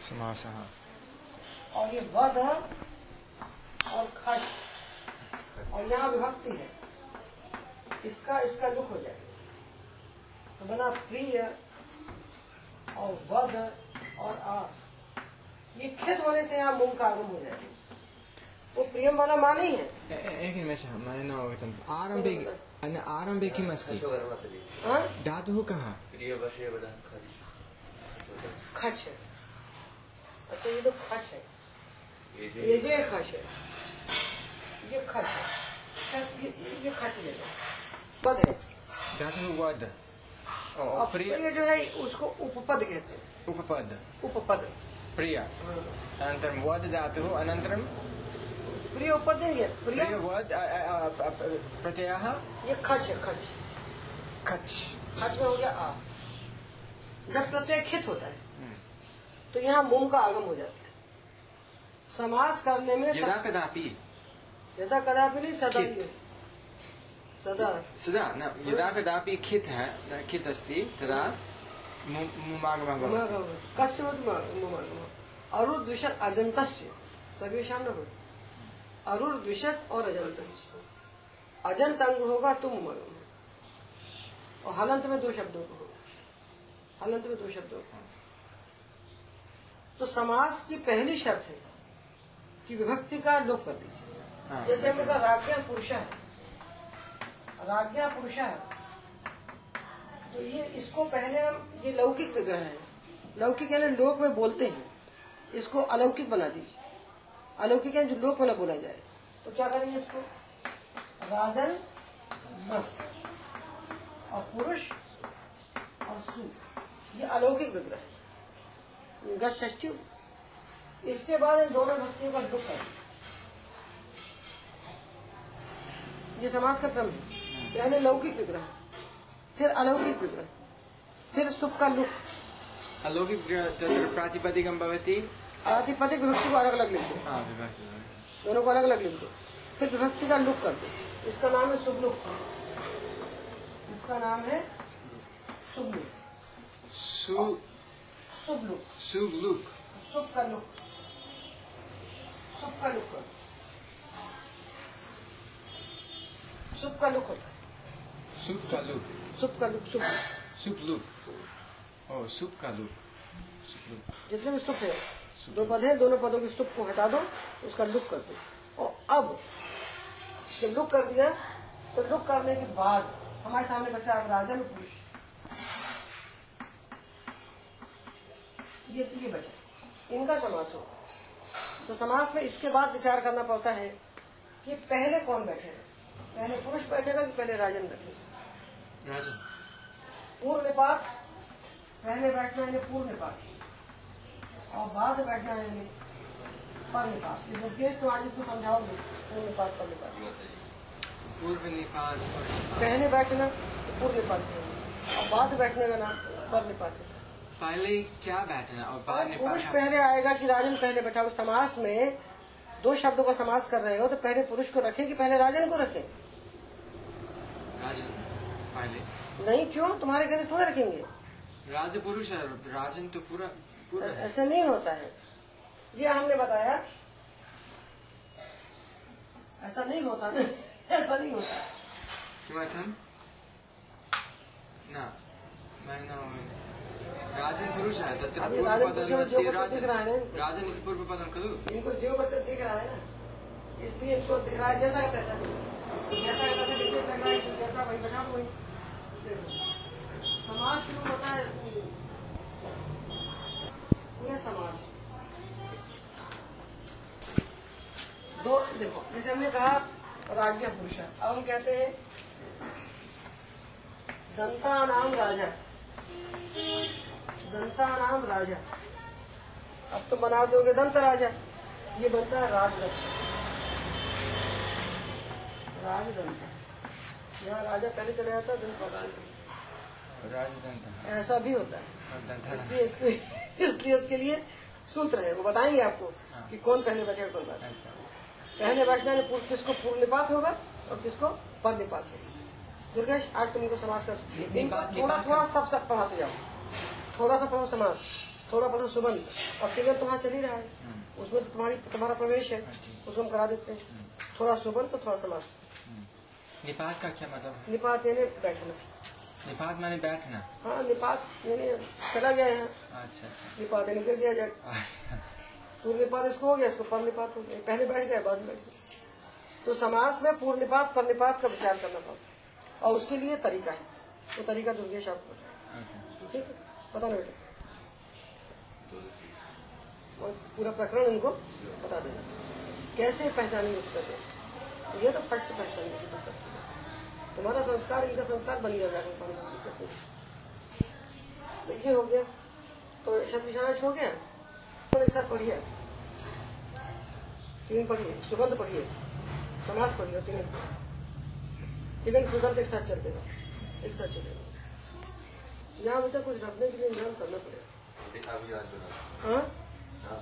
समासः। और ये वध और खट और यहाँ विभक्ति है। इसका इसका दुख हो जाएगा तो बना प्रिय और वध और आ। ये खेत होने से यहाँ मूंग का आगम हो जाएगा। वो प्रियम वाला मान ही है। ए- ए- एकनिमेषः मया न अवगतम् आरम्भे अन- आरम्भे किम् अस्ति हाँ? धातुः कः प्रियवशे वदन् खरिष खच है अच्छा ये तो खच है। ये जे खच है ये खच है। ये, ये खच ले लो पद है। वद और प्रिय। जो है उसको उपपद कहते हैं। उपपद। उपपद। प्रिय। अनन्तरं वद धातुः अनन्तरं प्रिय ऊपर देंगे प्रिय? प्रिय वद प्रत्ययः? ये खच है खच। खच्। खच में हो गया आ। जब प्रत्यय खित होता है तो यहाँ मूंग का आगम हो जाता है। समास करने में यदा कदापि। यदा कदापि नहीं सदा। ही है। सदा। सदा न यदा कदापि खित न खित् अस्ति तदा मु- मुमागमः भवति। कस्यवत् अरुद्विषत् अजन्तस्य। सर्वेशा न भवति। अरुर्द्विषत् और अजन्तस्य। अजंत अंग होगा तुम मगम और हलंत में दो शब्दों को होगा। हलंत में दो शब्दों को तो समास की पहली शर्त है कि विभक्ति का लोप कर दीजिए। हाँ। जैसे हमने कहा राज्ञा पुरुष है। राज्ञा पुरुष है। तो ये इसको पहले हम ये लौकिक विग्रह है। लौकिक यानी लोक में बोलते हैं। इसको अलौकिक बना दीजिए। अलौकिक है जो लोक में बोला जाए। तो क्या करेंगे इसको? राजन बस। और पुरुष और सु ये अलौकिक विग्रह है। षष्ठी इसके बाद इन दोनों भक्तियों का दुख है। ये समाज का क्रम है। पहले लौकिक विग्रह। फिर अलौकिक विग्रह। फिर सुख का लुक। अलौकिक प्रातिपदिक प्रातिपदिकं विभक्ति को अलग अलग लिख दो। भवति। दोनों को अलग। अलग लिख दो। फिर विभक्ति का लुक कर दो। इसका नाम है शुभ लुक। इसका नाम है शुभ लुक। सु शुभ लुक शुभ का लुक शुभ का लुक शुभ का लुक होता है सुप का लुक शुभ का लुक शुभ सुप लुक ओ सुप का लुक सुप लुक जितने भी शुभ है दो पद है दोनों पदों के शुभ को हटा दो उसका लुक कर दो और अब जब लुक कर दिया तो लुक करने के बाद हमारे सामने बच्चा अब राजन पुरुष ये ये बचा इनका समास हो। तो समास में इसके बाद विचार करना पड़ता है कि पहले कौन बैठेगा पहले पुरुष बैठेगा कि पहले राजन बैठेगा राजन। पूर्व निपात पहले बैठना है पूर्व निपात और बाद बैठना है पर निपात ये जब गेट तो आज इसको समझाओगे पूर्व निपात पर निपात पूर्व निपात पहले बैठना तो पूर्व निपात और बाद बैठने का नाम पर निपात होता है पहले क्या बैठना और बाद अगर पुरुष पहले आएगा कि राजन पहले बैठा हो समास में दो शब्दों का समास कर रहे हो तो पहले पुरुष को रखें कि पहले राजन को रखें? राजन पहले नहीं क्यों? तुम्हारे घर थोड़ा रखेंगे। राज पुरुष है राजन तो पूरा पूरा ऐसा नहीं होता है। ये हमने बताया। ऐसा नहीं होता ना। ऐसा नहीं होता। किमर्थं न मैं न राजन पुरुषः तत्र अभी राजन है इति पूर्वपदं खलु इनको जो बच्चा दिख रहा है ना इसलिए इनको दिख रहा है जैसा का तैसा। जैसा का तैसा बिल्कुल लग रहा है जैसा वही बना तो वही समाज शुरू होता है। पूरे समाज। दो देखो जैसे हमने कहा राज्य पुरुष है। अब हम कहते हैं दंता नाम राजा। दंता नाम राजा। अब तो बना दोगे दंत राजा। ये बनता है राजदंत। राजदंत। यहाँ राजा पहले चले जाता है दंत राजदंत। ऐसा भी होता है। इसलिए इसके इसलिए इसके लिए सूत्र है। वो बताएँगे आपको कि कौन पहले बैठेगा कौन बैठेगा ऐसा। पहले बैठने पूर्व किसको पूर्व निपात होगा और किसको पर निपात होगा। दुर्गेश आज तुम इनको समाज निपात- थोड़ा थोड़ा सब सब पढ़ाते जाओ। थोड़ा सा पढ़ो समाज थोड़ा पढ़ो सुबंध और तिगन तो वहाँ चल ही रहा है उसमें तो तुम्हारी तुम्हारा प्रवेश है उसको हम करा देते हैं। थोड़ा सुबंध तो थोड़ा समास। निपात का क्या मतलब है? निपात यानी बैठना। निपात माने बैठना? हाँ निपात यानी चला गया यहाँ। अच्छा अच्छा। निपात यानी कर दिया जाए अच्छा। पूर्व निपात इसको हो गया इसको पर निपात हो गया। पहले बैठ गया बाद में बैठ गया। तो समाज में पूर्व निपात पर निपात का विचार करना पड़ता है। और उसके लिए तरीका है। वो तरीका दुर्गेश आपको बताया। ठीक है? बता ना बेटा पूरा प्रकरण इनको बता देना। कैसे पहचानेंगे पुस्तक को? तो ये तो फट से है। तुम्हारा संस्कार, इनका संस्कार बन गया व्याकरण की तो। ये हो गया। तो शब्द विचाराज हो गया। तो एक साथ पढ़िए? तीन पढ़िए। सुगंध पढ़िए। समाज पढ़िए तीन तीन सुगंध एक साथ चल देगा एक साथ चलेगा यहाँ बच्चा कुछ रखने के लिए इंतज़ाम करना पड़ेगा। अभी आज बना। हाँ? हाँ